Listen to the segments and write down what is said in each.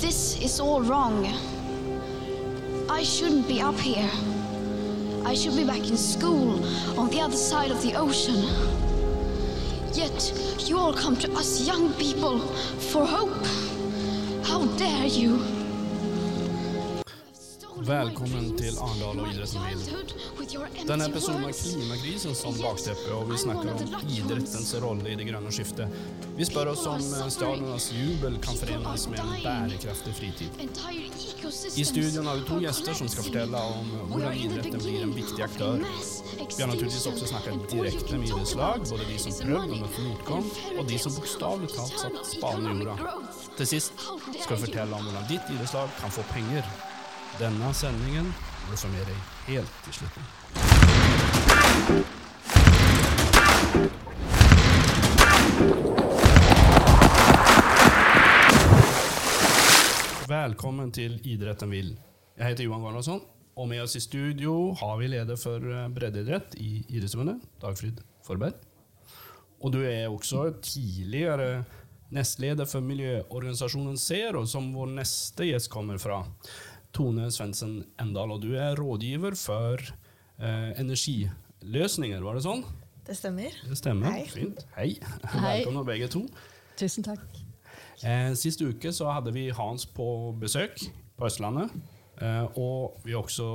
This is all wrong. I shouldn't be up here. I should be back in school on the other side of the ocean. Yet you all come to us young people for hope. How dare you? Velkommen til Arendal og idretten. Denne episoden har klimakrisen som bakteppe, og vi snakker om idrettens rolle i det grønne skiftet. Vi spør oss om stadionenes jubel kan forenes med en bærekraftig fritid. I studion har vi to gjester som skal fortelle om hvordan idretten blir en viktig aktør. Vi har naturligvis også snakket direkte med idrettslag, både de som prøvde å møte motgang, og de som bokstavelig talt satt spaden i jorda. Til sist skal vi fortelle om hvordan ditt idrettslag kan få penger. Denne sendingen vil som gir deg helt til slutten. Velkommen til Idretten vil. Jeg heter Johan Garnason, og med oss i studio har vi leder for eh, breddeidrett i Idrettsforbundet, Dagfrid Forberg. Og du er også tidligere nestleder for miljøorganisasjonen Zero, som vår neste gjest kommer fra. Tone Svendsen Endal, og du er rådgiver for eh, energiløsninger, var det sånn? Det stemmer. Det stemmer. Hei. Fint. Hei. Hei. Velkommen begge to. Tusen takk. Eh, sist uke så hadde vi Hans på besøk på Østlandet. Eh, og vi har også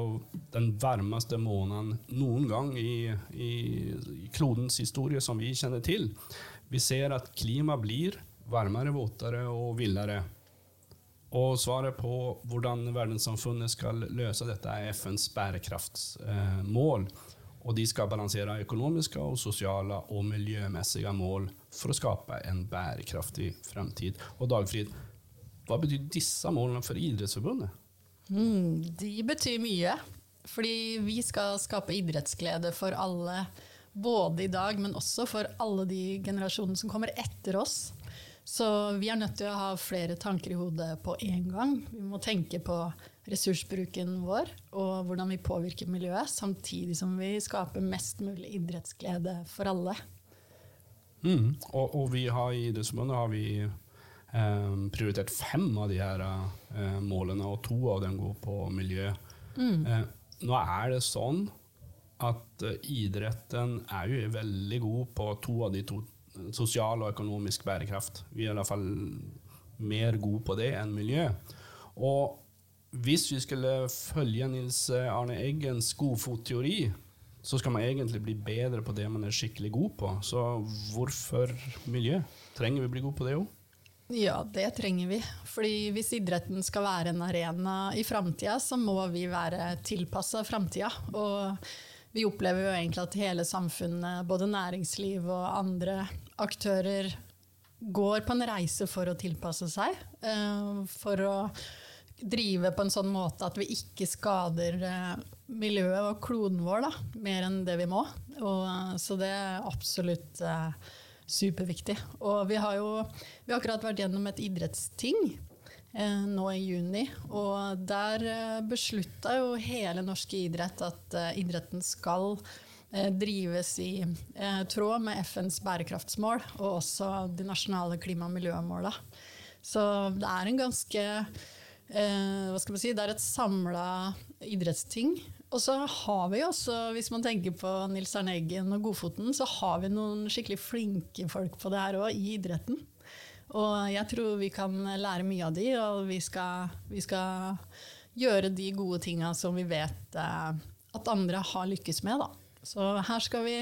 den varmeste måneden noen gang i, i, i klodens historie som vi kjenner til. Vi ser at klimaet blir varmere, våtere og villere. Og svaret på hvordan verdenssamfunnet skal løse dette, er FNs bærekraftsmål. Og de skal balansere økonomiske, og sosiale og miljømessige mål for å skape en bærekraftig fremtid. Og Dagfrid, hva betyr disse målene for Idrettsforbundet? Mm, de betyr mye. Fordi vi skal skape idrettsglede for alle, både i dag, men også for alle de generasjonene som kommer etter oss. Så vi er nødt til å ha flere tanker i hodet på én gang. Vi må tenke på ressursbruken vår og hvordan vi påvirker miljøet, samtidig som vi skaper mest mulig idrettsglede for alle. Mm. Og, og vi har i Idrettsforbundet har vi eh, prioritert fem av de her eh, målene, og to av dem går på miljø. Eh, nå er det sånn at eh, idretten er jo veldig god på to av de to sosial og økonomisk bærekraft. Vi er i hvert fall mer gode på det enn miljø. Og hvis vi skulle følge Nils Arne Eggens godfotteori, så skal man egentlig bli bedre på det man er skikkelig god på. Så hvorfor miljø? Trenger vi bli gode på det òg? Ja, det trenger vi. Fordi hvis idretten skal være en arena i framtida, så må vi være tilpassa framtida. Og vi opplever jo egentlig at hele samfunnet, både næringsliv og andre aktører, går på en reise for å tilpasse seg. eh, For å drive på en sånn måte at vi ikke skader eh, miljøet og kloden vår da, mer enn det vi må. Og, eh, så det er absolutt superviktig. Og vi har jo vi har akkurat vært gjennom et idrettsting nå i juni. Og der eh, beslutta jo hele norske idrett at eh, idretten skal eh, drives i eh, tråd med FNs bærekraftsmål og også de nasjonale klima- og miljømåla. Så det er en ganske eh, hva skal man si, Det er et samla idrettsting. Og så har vi også, hvis man tenker på Nils Arne Eggen og Godfoten, så har vi noen skikkelig flinke folk på det her òg, i idretten. Og jeg tror vi kan lære mye av de, og vi skal, vi skal gjøre de gode tinga som vi vet eh, at andre har lykkes med. Da. Så her skal vi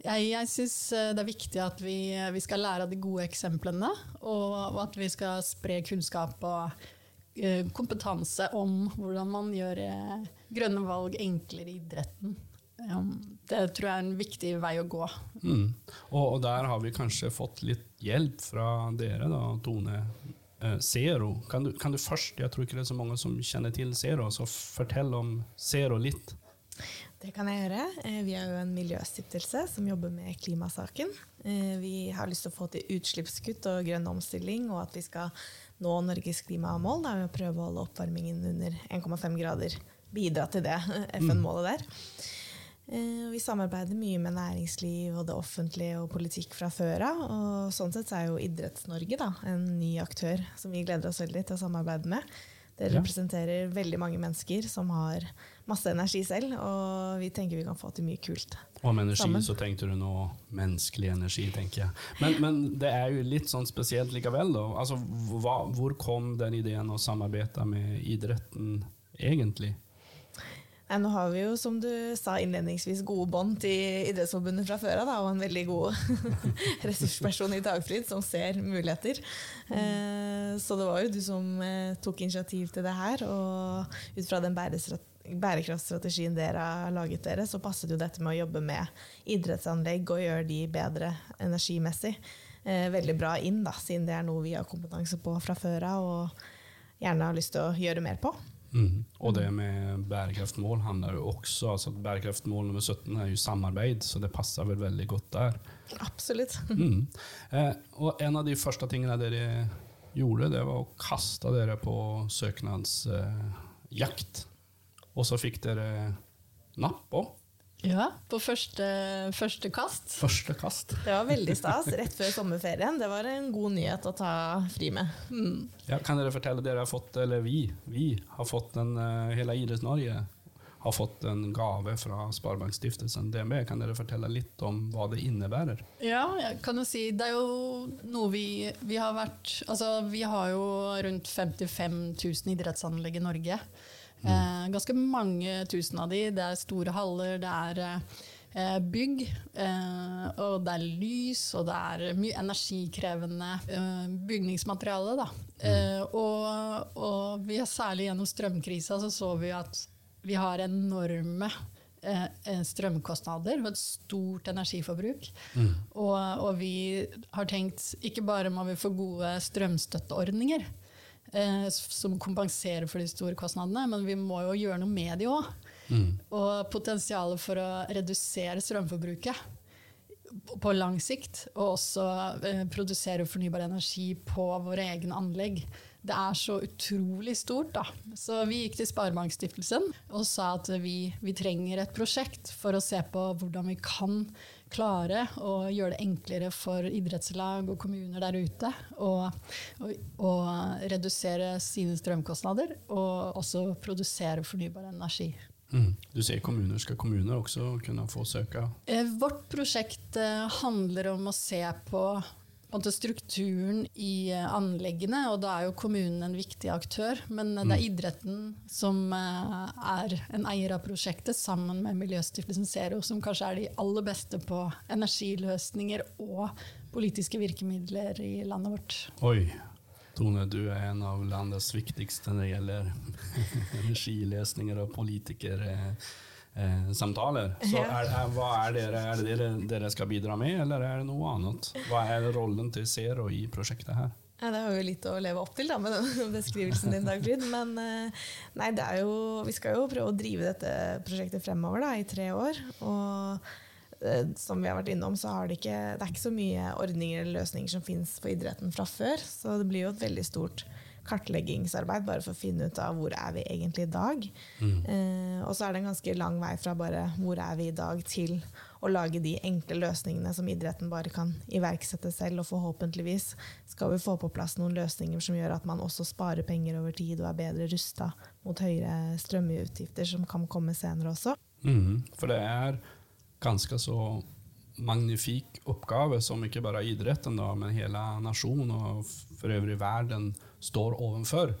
Jeg, jeg syns det er viktig at vi, vi skal lære av de gode eksemplene, og at vi skal spre kunnskap og eh, kompetanse om hvordan man gjør eh, grønne valg enklere i idretten. Det tror jeg er en viktig vei å gå. Mm. Og, og der har vi kanskje fått litt hjelp fra dere, da, Tone. Eh, Zero. Kan du, kan du først, jeg tror ikke det er så mange som kjenner til Zero, så fortell om Zero litt. Det kan jeg gjøre. Eh, Vi er jo en miljøstiftelse som jobber med klimasaken. Eh, Vi har lyst til å få til utslippskutt og grønn omstilling, og at vi skal nå Norges klimamål da, ved å prøve å holde oppvarmingen under 1,5 grader. Bidra til det FN-målet der. Eh, vi samarbeider mye med næringsliv og det offentlige og politikk fra før av. Og sånn sett så er jo Idretts-Norge en ny aktør som vi gleder oss veldig til å samarbeide med. Det Ja. representerer veldig mange mennesker som har masse energi selv, og vi tenker vi kan få til mye kult. Om energi Sammen. så tenkte du nå menneskelig energi, tenker jeg. Men, men det er jo litt sånn spesielt likevel, da. Altså, hva, hvor kom den ideen å samarbeide med idretten egentlig? Nå har vi jo, som du sa innledningsvis, gode bånd til Idrettsforbundet fra før av, og en veldig god ressursperson i Dagfrid som ser muligheter. Eh, så det var jo du som eh, tok initiativ til det her, og ut fra den bærekraftstrategien dere har laget dere, så passet jo dette med å jobbe med idrettsanlegg og gjøre de bedre energimessig eh, veldig bra inn, da, siden det er noe vi har kompetanse på fra før av og gjerne har lyst til å gjøre mer på. Mm. Og det med bærekraftmål handler jo også altså Bærekraftmål nummer 17 er jo samarbeid, så det passer vel veldig godt der. Absolutt. Mm. Eh, og en av de første tingene dere gjorde, det var å kaste dere på søknadsjakt. og så fikk dere napp på Ja, på første, første kast. første kast. Det var veldig stas rett før sommerferien. Det var en god nyhet å ta fri med. Ja, kan dere fortelle dere har fått, eller vi, vi har fått en, eh, hele Idretts-Norge har fått en gave fra Sparebankstiftelsen DNB. Kan dere fortelle litt om hva det innebærer? Ja, jeg kan jo si Det er jo noe vi, vi har vært Altså, vi har jo rundt 55 000 idrettsanlegg i Norge. Eh, ganske mange tusen av de. Det er store haller, det er eh, bygg, eh, og det er lys, og det er mye energikrevende eh, bygningsmateriale. Da. Eh, og, og vi har særlig gjennom strømkrisa så så vi at vi har enorme eh, strømkostnader og et stort energiforbruk. Og, og vi har tenkt ikke bare må vi få gode strømstøtteordninger eh, som kompenserer for de store kostnadene, men vi må jo gjøre noe med de òg. Og potensialet for å redusere strømforbruket på lang sikt, og også eh, produsere fornybar energi på våre egne anlegg. Det er så utrolig stort. da. Så vi gikk til Sparebankstiftelsen og sa at vi, vi trenger et prosjekt for å se på hvordan vi kan klare å gjøre det enklere for idrettslag og kommuner der ute å redusere sine strømkostnader, og også produsere fornybar energi. Mm. Du sier kommuner. Skal kommuner også kunne få søke? Eh, Vårt prosjekt eh, handler om å se på, måte strukturen i eh, anleggene, og da er jo kommunen en viktig aktør. Men eh, det er idretten som eh, er en eier av prosjektet, sammen med Miljøstiftelsen Zero, som kanskje er de aller beste på energiløsninger og politiske virkemidler i landet vårt. Oi. Tone, du er en av landets viktigste når det gjelder energiløsninger og politikersamtaler. Eh, samtaler. Så er, er, hva er, dere, er det dere, dere skal bidra med, eller er det noe annet? Hva er rollen til Zero i prosjektet her? Ja, det har jo litt å leve opp til da, med den beskrivelsen din, Dagfrid. Men eh, nei, det er jo, vi skal jo prøve å drive dette prosjektet fremover da, i tre år. Og eh, som vi har vært innom, så har det ikke, det er ikke så mye ordninger eller løsninger som finnes for idretten fra før. Så det blir jo et veldig stort kartleggingsarbeid bare for å finne ut av hvor er vi egentlig i dag. Eh, og så er det en ganske lang vei fra bare hvor er vi i dag til å lage de enkle løsningene som idretten bare kan iverksette selv. Og forhåpentligvis skal vi få på plass noen løsninger som gjør at man også sparer penger over tid og er bedre rusta mot høyere strømutgifter som kan komme senere også. Mm, For det er ganske så magnifik oppgave som ikke bare idretten, da, men hele nasjonen og for øvrig verden står overfor.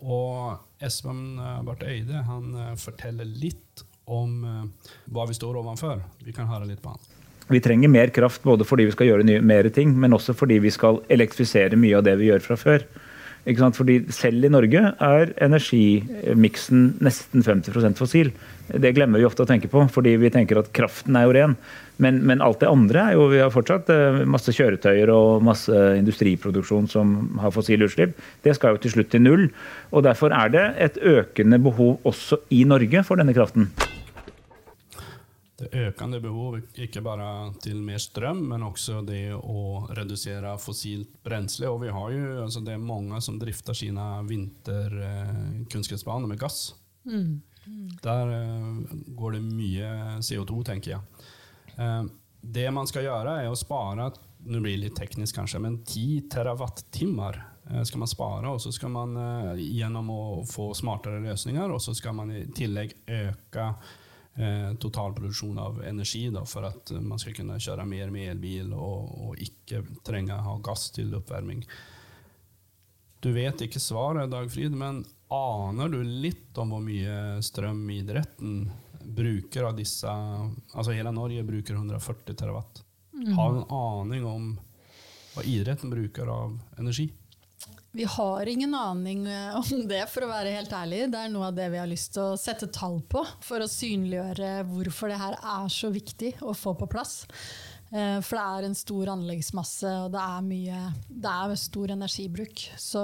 Og Espen eh, Barth Eide han eh, forteller litt om eh, hva vi står overfor. Vi kan høre litt på han. Vi trenger mer kraft både fordi vi skal gjøre mer ting, men også fordi vi skal elektrifisere mye av det vi gjør fra før. Ikke sant? Fordi selv i Norge er energimiksen nesten 50% fossil. Det glemmer vi ofte å tenke på, fordi vi tenker at kraften er jo ren. Men, men alt det andre er jo Vi har fortsatt eh, masse kjøretøyer og masse industriproduksjon som har fossile utslipp. Det skal jo til slutt til null. Og derfor er det et økende behov også i Norge for denne kraften. Det økende behov ikke bare til mer strøm, men også det å redusere fossilt brensel. Og vi har jo, altså det er mange som drifter sine vinterkunstgressbaner med gass. Der eh, går det mye CO2, tenker jeg. Eh, det man skal gjøre, er å spare nå blir det litt teknisk kanskje, men 10 terawattimmar eh, skal man spare. Og så skal man eh, gjennom å få smartere løsninger, og så skal man i tillegg øke eh, totalproduksjon av energi da, for at man skal kunne kjøre mer med elbil og, og ikke trenge ha gass til oppvarming. Du vet ikke svaret, Dagfrid, men aner du litt om hvor mye strøm idretten bruker av disse Altså hele Norge bruker 140 terawatt. Har du en aning om hva idretten bruker av energi? Vi har ingen aning eh, om det, for å være helt ærlig. Det er noe av det vi har lyst til å sette tall på, for å synliggjøre hvorfor det her er så viktig å få på plass. Eh, for det er en stor anleggsmasse, og det er mye Det er stor energibruk. Så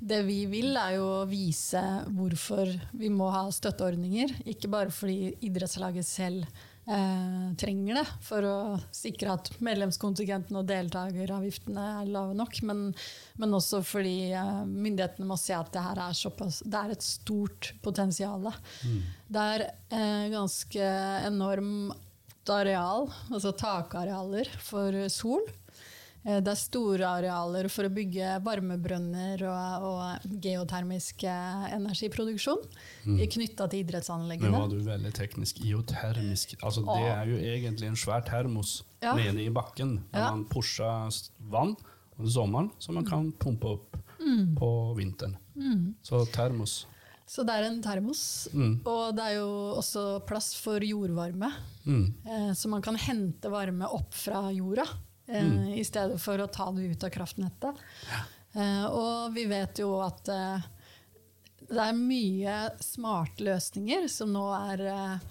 det vi vil, er jo å vise hvorfor vi må ha støtteordninger. Ikke bare fordi idrettslaget selv eh, trenger det for å sikre at medlemskontingenten og deltakeravgiftene er lave nok, men, men også fordi eh, myndighetene må se at det her er såpass Det er et stort potensial. Mm. Det er eh, ganske enormt areal, altså takarealer for sol. Eh, det er store arealer for å bygge varmebrønner og, og geotermisk energiproduksjon mm. knytta til idrettsanleggene. Nå var du veldig teknisk. Geotermisk altså, Det er jo egentlig en svær termos ja. nede i bakken der ja. man pusher vann om sommeren som man kan pumpe opp mm. på vinteren. Mm. Så termos. Så det er en termos. Mm. Og det er jo også plass for jordvarme. Mm. Eh, så man kan hente varme opp fra jorda mm. i stedet for å ta det ut av kraftnettet. Ja. Eh, og vi vet jo at eh, det er mye smarte løsninger som nå er eh,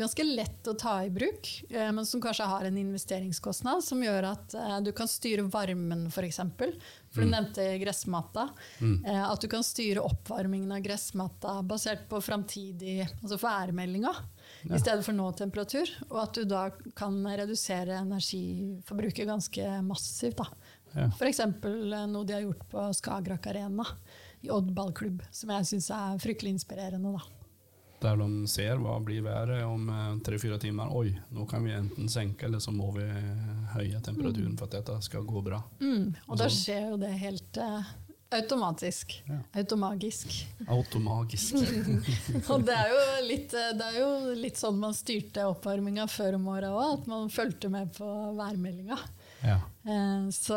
ganske lett å ta i bruk, men som kanskje har en investeringskostnad som gjør at du kan styre varmen, f.eks. For, for du mm. nevnte gressmatta. Mm. At du kan styre oppvarmingen av gressmatta basert på framtidig altså værmeldinga ja. i stedet for nåtemperatur. Og at du da kan redusere energiforbruket ganske massivt. Da. Ja. F.eks. Eh, noe de har gjort på Skagerrak Arena i Odd ballklubb, som jeg syns er fryktelig inspirerende. da. Der de ser hva blir været om eh, tre-fire timer. Oi, nå kan vi enten senke, eller så må vi høye temperaturen mm. for at dette skal gå bra. Mm. Og, og da skjer jo det helt uh, Automatisk. Ja. Automagisk. Automagisk. og det er, litt, det er jo litt sånn man styrte oppvarminga før om åra òg, at man fulgte med på værmeldinga. Ja. Eh, så,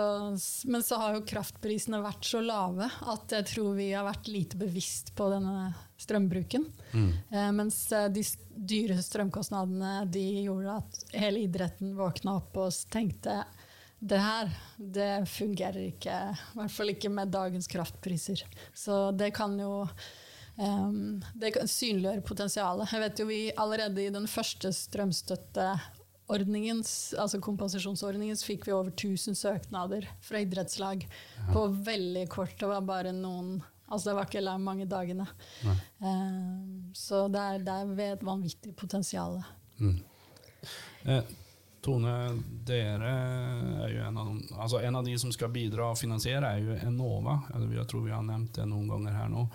men så har jo kraftprisene vært så lave at jeg tror vi har vært lite bevisst på denne strømbruken. Mm. Eh, mens eh, de dyre strømkostnadene de gjorde at hele idretten våkna opp og tenkte det her det fungerer ikke. I hvert fall ikke med dagens kraftpriser. Så det kan jo um, det kan synliggjøre potensialet. Jeg vet jo vi allerede i den første strømstøtteordningen, altså kompensasjonsordningens fikk vi over 1000 søknader fra idrettslag ja. på veldig kort. Det var bare noen Altså det var ikke mange dagene. Um, så det er, det er et vanvittig potensial. Mm. Eh, Tone, dere er jo en av, altså en av de som skal bidra og finansiere, er jo Enova. Jeg tror vi har nevnt det noen ganger her nå.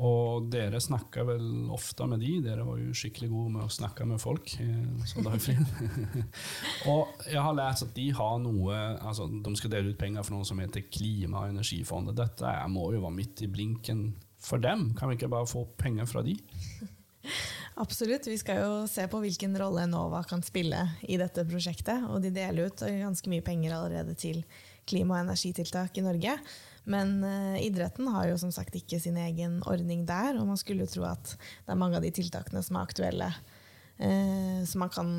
Og dere snakka vel ofte med de. Dere var jo skikkelig gode med å snakke med folk. Eh, og jeg har lært at de har noe altså De skal dele ut penger for noe som heter Klima- og energifondet. Dette må jo være midt i blinken for dem. Kan vi ikke bare få penger fra de? Absolutt. Vi skal jo se på hvilken rolle Enova kan spille i dette prosjektet. Og de deler ut ganske mye penger allerede til klima- og energitiltak i Norge. Men uh, idretten har jo som sagt ikke sin egen ordning der, og man skulle jo tro at det er mange av de tiltakene som er aktuelle, uh, som man kan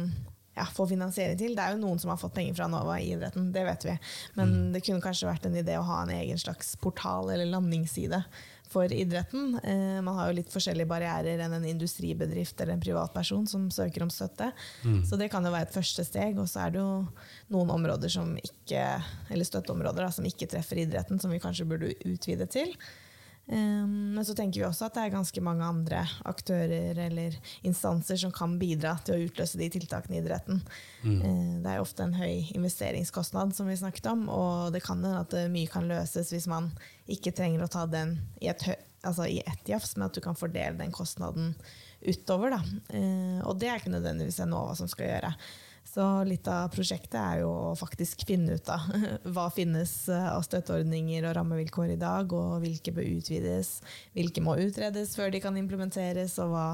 ja, få finansiering til. Det er jo noen som har fått penger fra Nova i idretten, det vet vi. Men mm. det kunne kanskje vært en idé å ha en egen slags portal eller landingsside for idretten. Eh, man har jo litt forskjellige barrierer enn en industribedrift eller en privatperson som søker om støtte. Mm. Så det kan jo være et første steg. Og så er det jo noen områder som ikke, eller støtteområder da, som ikke treffer idretten, som vi kanskje burde utvide til. Um, men så tenker vi også at det er ganske mange andre aktører eller instanser som kan bidra til å utløse de tiltakene i idretten. Mm. Uh, det er ofte en høy investeringskostnad, som vi snakket om, og det kan hende at mye kan løses hvis man ikke trenger å ta den i et, altså i ett jafs, men at du kan fordele den kostnaden utover. Da. Uh, og det er ikke nødvendigvis Enova som skal gjøre. Så litt av prosjektet er jo å faktisk finne ut av hva finnes av støtteordninger og rammevilkår i dag, og hvilke bør utvides, hvilke må utredes før de kan implementeres, og hva,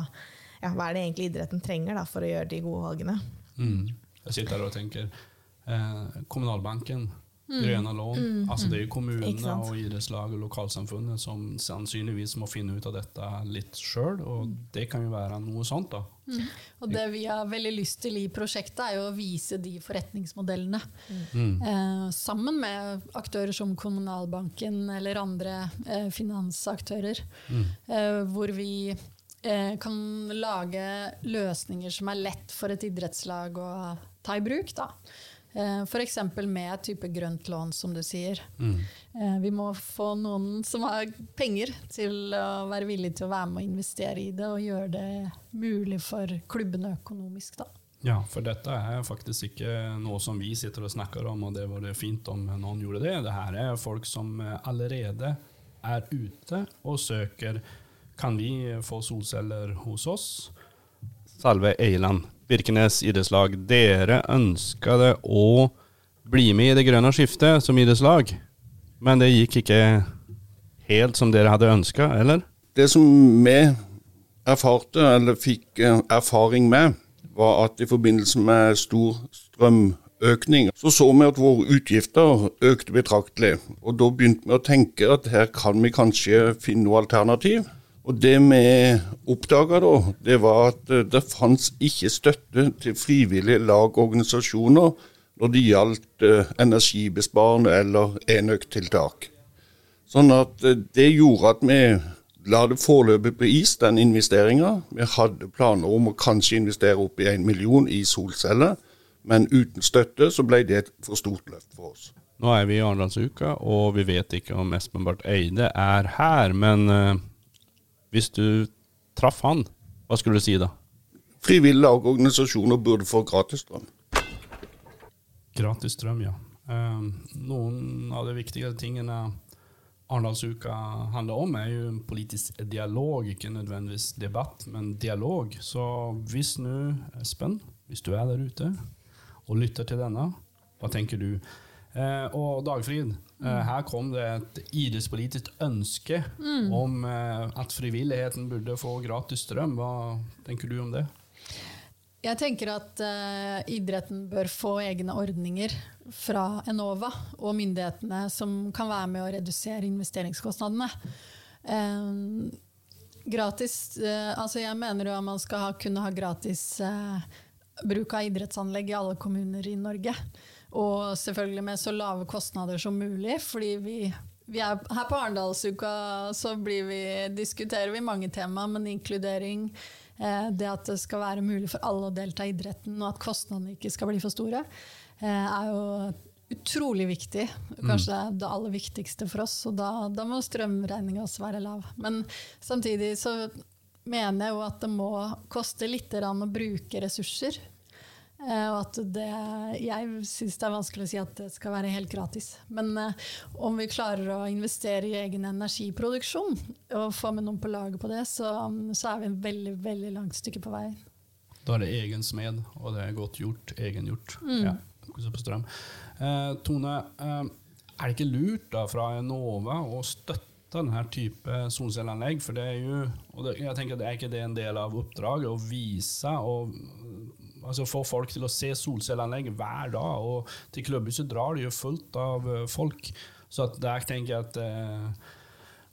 ja, hva er det egentlig idretten trenger da, for å gjøre de gode valgene. Mm. Jeg sitter her og tenker eh, Kommunalbanken Mm. Grønne lån. Mm. Altså det er jo kommunene og idrettslag og lokalsamfunnet som sannsynligvis må finne ut av dette litt sjøl, og det kan jo være noe sånt. da. Mm. Og Det vi har veldig lyst til i prosjektet, er jo å vise de forretningsmodellene. Mm. Eh, sammen med aktører som Kommunalbanken eller andre eh, finansaktører. Mm. Eh, hvor vi eh, kan lage løsninger som er lett for et idrettslag å ta i bruk. da. Eh, F.eks. med type grønt lån, som du sier. Mm. Eh, vi må få noen som har penger, til å være villig til å være med og investere i det, og gjøre det mulig for klubbene økonomisk. da. Ja, for dette er faktisk ikke noe som vi sitter og snakker om, og det var det fint om noen gjorde det. Det her er folk som allerede er ute og søker Kan vi få solceller hos oss? Salve Eiland. Birkenes idrettslag, dere ønska å bli med i det grønne skiftet som idrettslag, men det gikk ikke helt som dere hadde ønska, eller? Det som vi erfarte, eller fikk eh, erfaring med, var at i forbindelse med stor strømøkning, så så vi at våre utgifter økte betraktelig. Og da begynte vi å tenke at her kan vi kanskje finne noe alternativ. Og Det vi oppdaga da, det var at eh, det fantes ikke støtte til frivillige lag og organisasjoner når det gjaldt uh, energibesparende eller enøktiltak. Sånn at uh, det gjorde at vi la det foreløpig på is, den investeringa. Vi hadde planer om å kanskje investere opp i en million i solceller, men uten støtte så ble det et for stort løft for oss. Nå er vi i Arendalsuka, og vi vet ikke om Espen Barth Eide er her. men... Hvis du traff han, hva skulle du si da? Frivillige lag og organisasjoner burde få gratis strøm. Gratis strøm, ja. Um, noen av de viktige tingene Arendalsuka handler om, er jo en politisk dialog, ikke nødvendigvis debatt, men dialog. Så hvis nå, Espen, hvis du er der ute og lytter til denne, hva tenker du? Eh, og Dagfrid, her kom det et idrettspolitisk ønske mm. om eh, at frivilligheten burde få gratis strøm. Hva tenker du om det? Jeg tenker at uh, idretten bør få egne ordninger fra Enova og myndighetene som kan være med å redusere investeringskostnadene. Uh, gratis, uh, altså jeg mener jo at man skal ha, kunne ha gratis bruk av idrettsanlegg i alle kommuner i Norge. Og selvfølgelig med så lave kostnader som mulig, fordi vi, vi er her på Arendalsuka så vi, diskuterer vi mange tema, men inkludering, eh, det at det skal være mulig for alle å delta i idretten, og at kostnadene ikke skal bli for store, eh, er jo utrolig viktig. Kanskje mm. det aller viktigste for oss. Og da, da må strømregninga også være lav. Men samtidig så mener jeg jo at det må koste litt å bruke ressurser. Uh, og at det, jeg syns det er vanskelig å si at det skal være helt gratis. Men uh, om vi klarer å investere i egen energiproduksjon og få med noen på laget på det, så, så er vi en veldig veldig langt stykke på vei. Da er det egen smed, og det er godt gjort. Egengjort. Mm. Ja, på strøm. Eh, Tone, er det ikke lurt da fra Enova å støtte denne type solcelleanlegg? For det er jo, og det, jeg tenker det er ikke det en del av oppdraget å vise og Altså Få folk til å se solcelleanlegg hver dag. Og til klubbhuset drar det jo fullt av uh, folk. Så der tenker jeg at uh,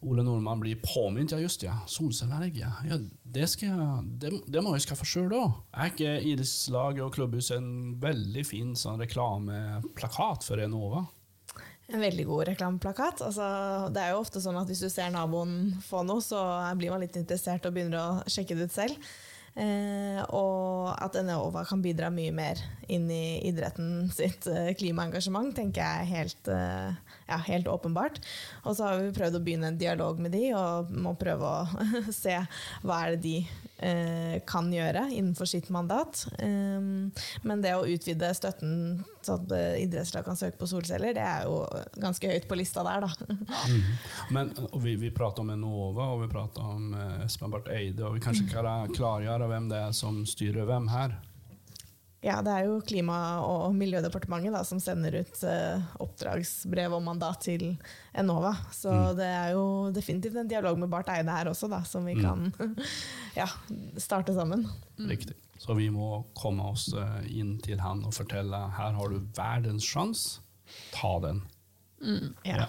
Ole Nordmann blir påminnet. Ja, just ja, solcelleanlegg. Ja. ja det, jeg, det, det, må jeg skaffe sjøl òg. Er ikke idrettslaget og klubbhuset en veldig fin sånn reklameplakat for Enova? En veldig god reklameplakat. Altså, det er jo ofte sånn at Hvis du ser naboen få noe, så blir man litt interessert og begynner å sjekke det ut selv. Eh, og at Enova kan bidra mye mer inn i idretten sitt eh, klimaengasjement, tenker jeg er helt, eh, ja, helt åpenbart. Og så har vi prøvd å begynne en dialog med de, og må prøve å se hva er det de eh, kan gjøre innenfor sitt mandat. Um, men det å utvide støtten så at eh, idrettslag kan søke på solceller, det er jo ganske høyt på lista der, da. Men vi, vi prater om Enova og vi prater om eh, Espen Barth Eide, og vi kanskje kan klargjøre hvem det er som styrer hvem her. Ja, det er jo Klima- og miljødepartementet da, som sender ut eh, oppdragsbrev og mandat til Enova. Så det er jo definitivt en dialog med Barth Eide her også, da, som vi kan ja, starte sammen. Riktig. Så vi må komme oss eh, inn til han og fortelle her har du verdens sjanse, ta den. Ja.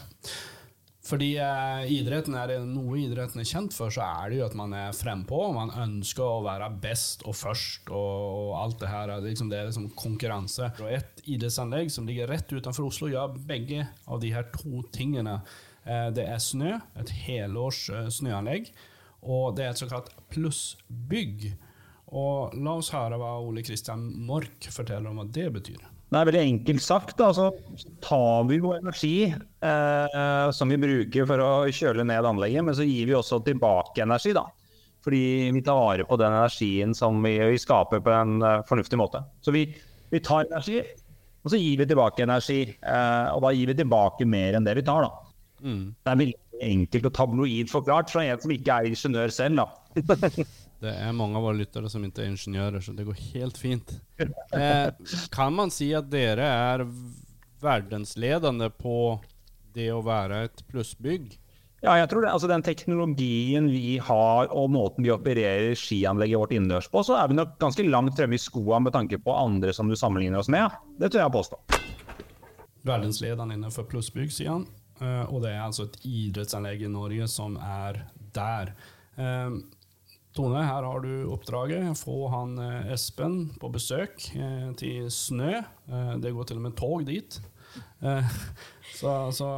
Fordi eh, idretten er noe idretten er kjent for, så er det jo at man er frempå. Man ønsker å være best og først og, og alt det her. Er liksom, det er liksom konkurranse. Og et idrettsanlegg som ligger rett utenfor Oslo, gjør begge av de her to tingene. Eh, det er snø, et helårs eh, snøanlegg, og det er et såkalt plussbygg. Og la oss høre hva Ole Kristian Mork forteller om hva det betyr. Det er veldig enkelt sagt. Da, så tar vi jo energi eh, som vi bruker for å kjøle ned anlegget, men så gir vi også tilbake energi. da. Fordi vi tar vare på den energien som vi, vi skaper på en uh, fornuftig måte. Så vi, vi, tar energi, og så gir vi tilbake energi. Eh, og da gir vi tilbake mer enn det vi tar. da. Det er veldig enkelt og tabloid forklart fra en som ikke er ingeniør selv. da. Det er mange av våre lyttere som ikke er ingeniører, så det går helt fint. Eh, kan man si at dere er verdensledende på det å være et plussbygg? Ja, jeg tror det. Altså, den teknologien vi har og måten vi opererer skianlegget vårt innendørs på, så er vi nok ganske langt fremme i skoa med tanke på andre som du sammenligner oss med. Det tør jeg påstå. Verdensledende innenfor plussbygg, sier han. Uh, og det er altså et idrettsanlegg i Norge som er der. Eh, Tone, her har du oppdraget. Få han eh, Espen på besøk eh, til Snø. Eh, det går til og med tog dit. Eh, så, så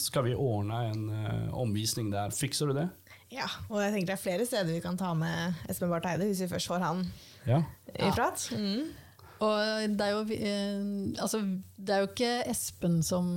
skal vi ordne en eh, omvisning der. Fikser du det? Ja, og jeg tenker det er flere steder vi kan ta med Espen Barth Eide, hvis vi først får han Ja. i prat. Mm. Og det er jo, eh, altså, det er jo ikke Espen som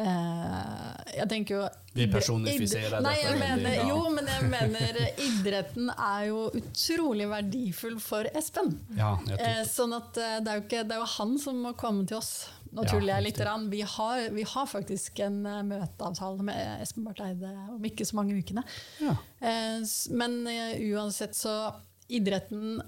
eh, Jeg tenker jo Vi personifiserer Nei, jeg mener. Jo, men jeg mener idretten er jo utrolig verdifull for Espen. Ja. Eh, sånn at eh, det er, ikke, det er jo han som må komme til oss. Nå Ja, tuller jeg litt. Vi har, vi har faktisk en møteavtale med Espen Barth Eide om ikke så mange ukene. Ja. Uh, men uansett så Idretten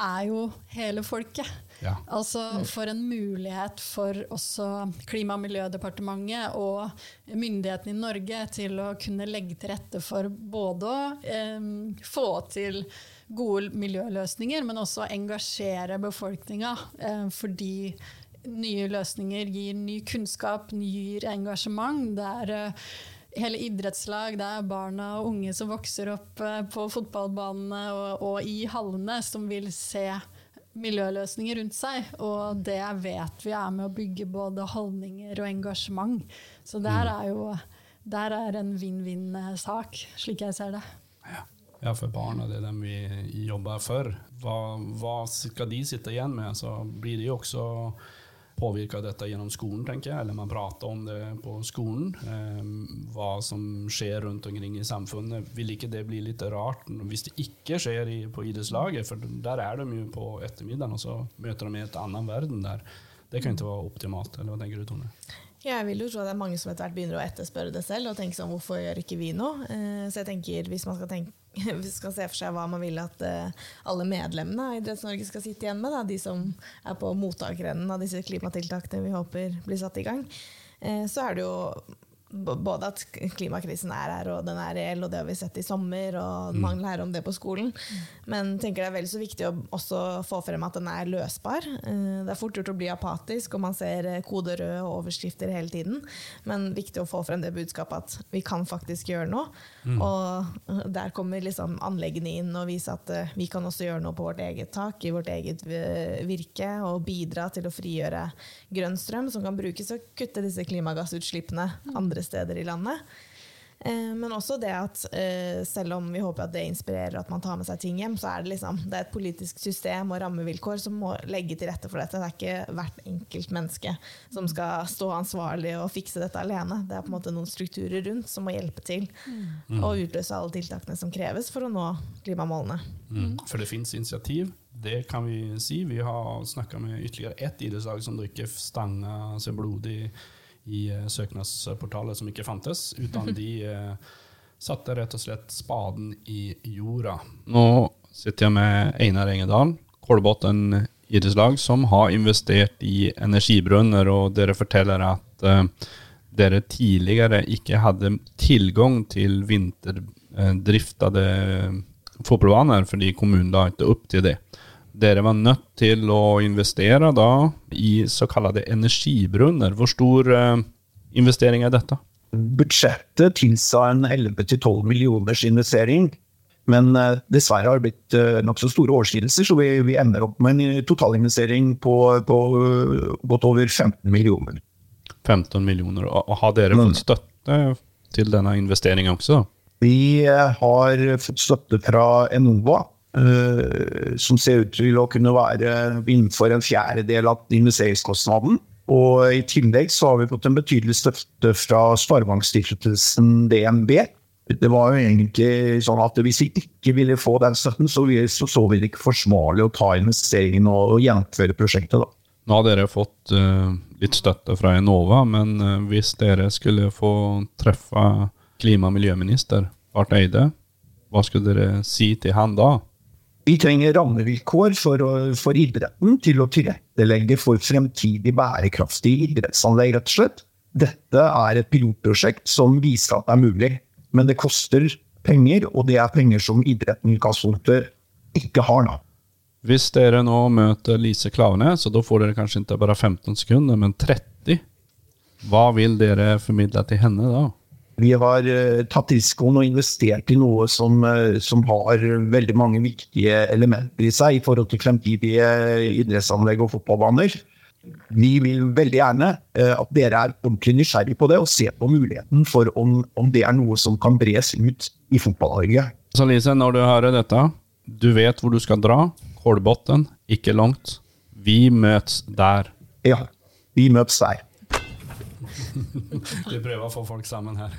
er jo hele folket. Ja. Altså for en mulighet for også Klima- og miljødepartementet og myndighetene i Norge til å kunne legge til rette for både å eh, få til gode miljøløsninger, men også engasjere befolkninga. Eh, fordi nye løsninger gir ny kunnskap, gir engasjement. Det er eh, hele idrettslag, det er barna og unge som vokser opp eh, på fotballbanene og, og i hallene, som vil se miljøløsninger rundt seg. Og det vet vi er med å bygge både holdninger og engasjement. Så der er jo der er en vinn-vinn-sak, slik jeg ser det. Ja, for barna, det er dem vi jobber for. Hva, hva skal de sitte igjen med? Så blir de også påvirka dette gjennom skolen, tenker jeg. Eller man prater om det på skolen. Eh, hva som skjer rundt omkring i samfunnet. Vil ikke det bli litt rart hvis det ikke skjer i, på idrettslaget? For der er de jo på ettermiddagen, og så møter de i et annen verden der. Det kan ikke være optimalt. Eller hva tenker du, Tone? Ja, jeg vil jo tro at det er mange som etter hvert begynner å etterspørre det selv og tenke sånn, hvorfor gjør ikke vi noe? Eh, så jeg tenker, hvis man skal, tenke, skal se for seg hva man vil at eh, alle medlemmene av Idretts-Norge skal sitte igjen med, da, de som er på mottakerenden av disse klimatiltakene vi håper blir satt i gang, eh, så er det jo både at klimakrisen er her, og den er reell, og det har vi sett i sommer, og man lærer om det på skolen. Men tenker det er vel så viktig å også få frem at den er løsbar. Eh, Det er fort gjort å bli apatisk, og man ser eh, kode rød og overskrifter hele tiden. Men viktig å få frem det budskapet at vi kan faktisk gjøre noe. Og eh, der kommer liksom anleggene inn og viser at vi kan også gjøre noe på vårt eget tak, i vårt eget virke, og bidra til å frigjøre grønn strøm som kan brukes til å kutte disse klimagassutslippene andre steder i landet. Eh, Men også det at eh, selv om vi håper at det inspirerer at man tar med seg ting hjem, så er det liksom det er et politisk system og rammevilkår som må legge til rette for dette. Det er ikke hvert enkelt menneske som skal stå ansvarlig og fikse dette alene. Det er på en måte noen strukturer rundt som må hjelpe til å utløse alle tiltakene som kreves for å nå klimamålene. Mm. For det fins initiativ, det kan vi si. Vi har snakket med ytterligere ett idrettslag som drikker stanga seg blodig i eh, søknadsportalet som ikke fantes, utan de eh, satte rett og slett spaden i jorda. Nå sitter jeg med Einar Engedal, Kolbotn idrettslag, som har investert i energibrønner, og dere forteller at eh, dere tidligere ikke hadde tilgang til vinterdriftede fotballbaner fordi kommunen la ikke opp til det. Dere var nødt til å investere da i såkalte energibrunner. Hvor stor eh, investering er dette? Budsjettet tilsa en 11-12 millioners investering, men eh, dessverre har det blitt uh, nokså store overskridelser, så vi, vi ender opp med en totalinvestering på, på eh, godt over 15 millioner. 15 millioner. Og har dere fått støtte til denne investeringen også? Vi eh, har fått støtte fra Enova, eh, som ser ut til å kunne være innenfor en fjerdedel av investeringskostnaden. Og i tillegg så har vi fått en betydelig støtte fra Sparebankstiftelsen DNB. Det var jo egentlig sånn at hvis vi ikke ville få den støtten, så vi- så, så vi det ikke forsvarlig å ta investeringen og gjennomføre prosjektet. da. Nå har dere fått eh, litt støtte fra Enova, men eh, hvis dere skulle få treffe klima- og miljøminister Barth Eide, hva skulle dere si til han da? Vi trenger rammevilkår for, for idretten til å tilrettelegge for fremtidig bærekraftige idrettsanlegg, rett og slett. Dette er et pilotprosjekt som viser at det er mulig, men det koster penger, og det er penger som idretten i utgangspunktet ikke har. da. Hvis dere nå møter Lise Klaveness, så da får dere kanskje ikke bare 15 sekunder, men 30, hva vil dere formidle til henne da? Vi har eh, tatt risikoen og investert i noe som, eh, som har veldig mange viktige elementer i seg i forhold til fremtidige idrettsanlegg og fotballbaner. Vi vil veldig gjerne eh, at dere er ordentlig nysgjerrig på det og ser på muligheten for om, om det er noe som kan bres ut i Fotball-Norge. Så Lise, når du hører dette, du vet hvor du skal dra. Kolbotn, ikke langt. Vi møtes der. Ja, vi møtes der. Vi prøver å få folk sammen her.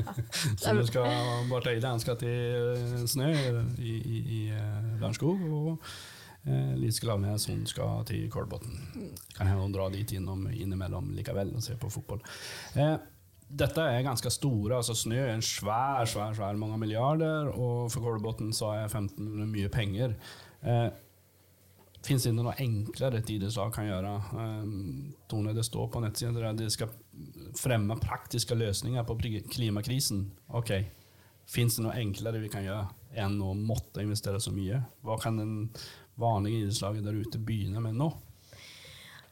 Så du skal bare Eide han skal til Snø i, i, i eh, Lørenskog, og eh, Lise Klaveness hun skal til Kolbotn. Kan hende hun drar dit innom, innimellom likevel og ser på fotball. Eh, dette er ganske store. altså Snø er en svær, svær, svær mange milliarder, og for Kolbotn så er 15 mye penger. Eh, Fins det noe enklere et idrettslag kan gjøre? Um, Tone, det står på nettsiden at det skal fremme praktiske løsninger på klimakrisen. Ok, Fins det noe enklere vi kan gjøre enn å måtte investere så mye? Hva kan den vanlige idrettslaget der ute begynne med nå?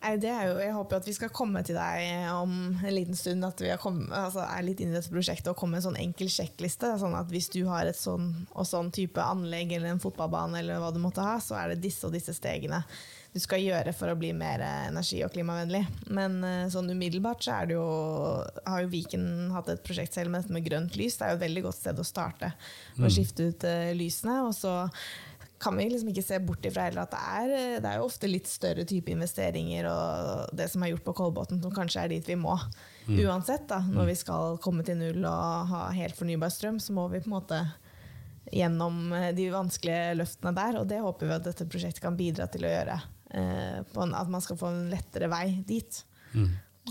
Nei, det er jo, jeg håper at vi skal komme til deg om en liten stund, at vi kommet, altså er litt inne i dette prosjektet og komme med en sånn enkel sjekkliste. Sånn at hvis du har et sånn og sånn type anlegg eller en fotballbane eller hva du måtte ha, så er det disse og disse stegene du skal gjøre for å bli mer eh, energi- og klimavennlig. Men eh, sånn umiddelbart så er det jo, har jo Viken hatt et prosjekt selv med dette med grønt lys. Det er jo et veldig godt sted å starte å skifte ut eh, lysene. og så kan vi liksom ikke se bort ifra heller at det er, det er jo ofte litt større type investeringer og det som er gjort på Kolbotn, som kanskje er dit vi må. Uansett, da, når vi skal komme til null og ha helt fornybar strøm, så må vi på en måte gjennom eh, de vanskelige løftene der, og det håper vi at dette prosjektet kan bidra til å gjøre. eh, På en, at man skal få en lettere vei dit.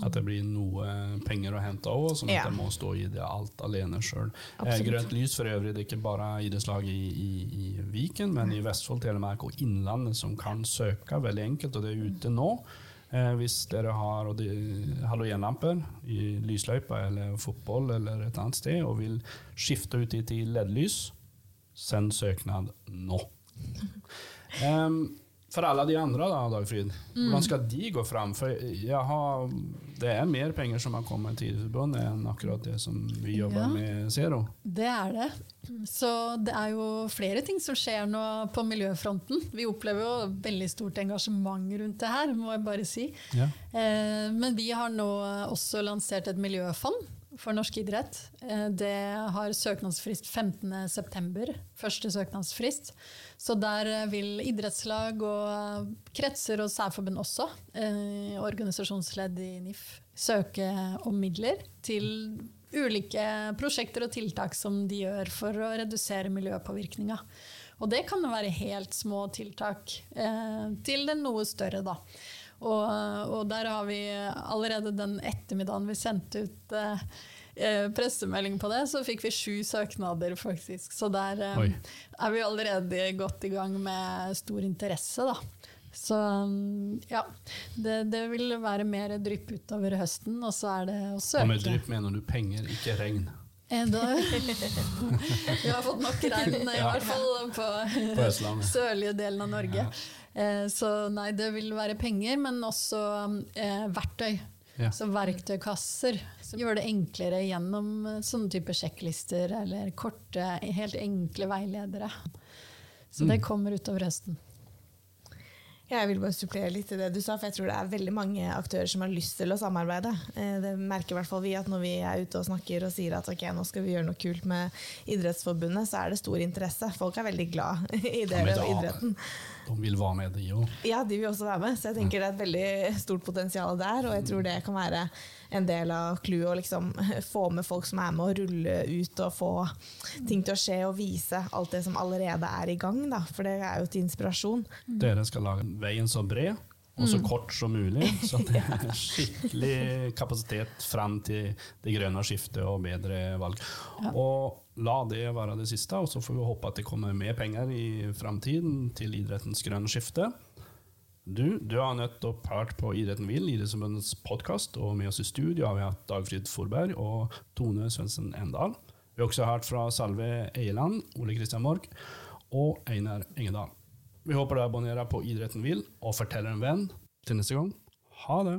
At det blir noe penger å hente òg, som Ja. jeg må stå i det alt alene sjøl. Grønt lys for øvrig, det er ikke bare idrettslaget i, i, i Viken, men i Vestfold, Telemark og Innlandet som kan søke veldig enkelt, og det er ute nå. Eh, hvis dere har de- halogenlamper i lysløypa eller fotball eller et annet sted og vil skifte ut de til LED-lys, send søknad nå. Em, for alle de andre, da, Dagfrid, hvordan skal de gå fram? For har, det er mer penger som har kommet til Idrettsforbundet enn akkurat det som vi jobber Ja. med Zero. Det er det. Så det er jo flere ting som skjer nå på miljøfronten. Vi opplever jo veldig stort engasjement rundt det her, må jeg bare si. Ja. Eh, Men vi har nå også lansert et miljøfond. For norsk idrett. Eh, det har søknadsfrist 15.9. Første søknadsfrist. Så der eh, vil idrettslag og kretser og særforbund også, eh, organisasjonsledd i NIF, søke om midler til ulike prosjekter og tiltak som de gjør for å redusere miljøpåvirkninga. Og det kan være helt små tiltak eh, til den noe større, da. Og, og, der har vi allerede den ettermiddagen vi sendte ut eh, eh pressemelding på det, så fikk vi sju søknader, faktisk. Så der eh, er vi allerede godt i gang med stor interesse, da. Så ja, det, det, vil være mer drypp utover høsten, og så er det å søke. Og med drypp mener du penger, ikke regn? Eh, da, vi har fått nok regn, i hvert fall på, på sørlige delen av Norge. Ja. Eh, så nei, det vil være penger, men også eh, verktøy. Ja. Så verktøykasser som gjør det enklere gjennom sånne typer sjekklister eller korte, helt enkle veiledere. Så det mm. kommer utover høsten. Jeg vil bare supplere litt til det du sa, for jeg tror det er veldig mange aktører som har lyst til å samarbeide. Eh, det merker i hvert fall vi at når vi er ute og snakker og sier at ok, nå skal vi gjøre noe kult med Idrettsforbundet, så er det stor interesse. Folk er veldig glad i det og idretten. De vil være med, de òg. Ja, de vil også være med. Så jeg tenker det er et veldig stort potensial der, og jeg tror det kan være en del av clouet å liksom få med folk som er med å rulle ut og få ting til å skje og vise alt det som allerede er i gang. Da. For det er jo til inspirasjon. Dere skal lage veien så bred og så mm. kort som mulig, så det er skikkelig kapasitet fram til det grønne skiftet og bedre valg. Og la det være det siste, og så får vi håpe at det kommer mer penger i framtiden til idrettens grønne skifte. Du, du har nettopp hørt på Idretten vil, Idrettsforbundets podkast, og med oss i studio har vi hatt Dagfrid Forberg og Tone Svendsen Endal. Vi har også hørt fra Salve Eieland, Ole Kristian Mork og Einar Engedal. Vi håper du abonnerer på Idretten vil og forteller en venn. Til neste gang, ha det!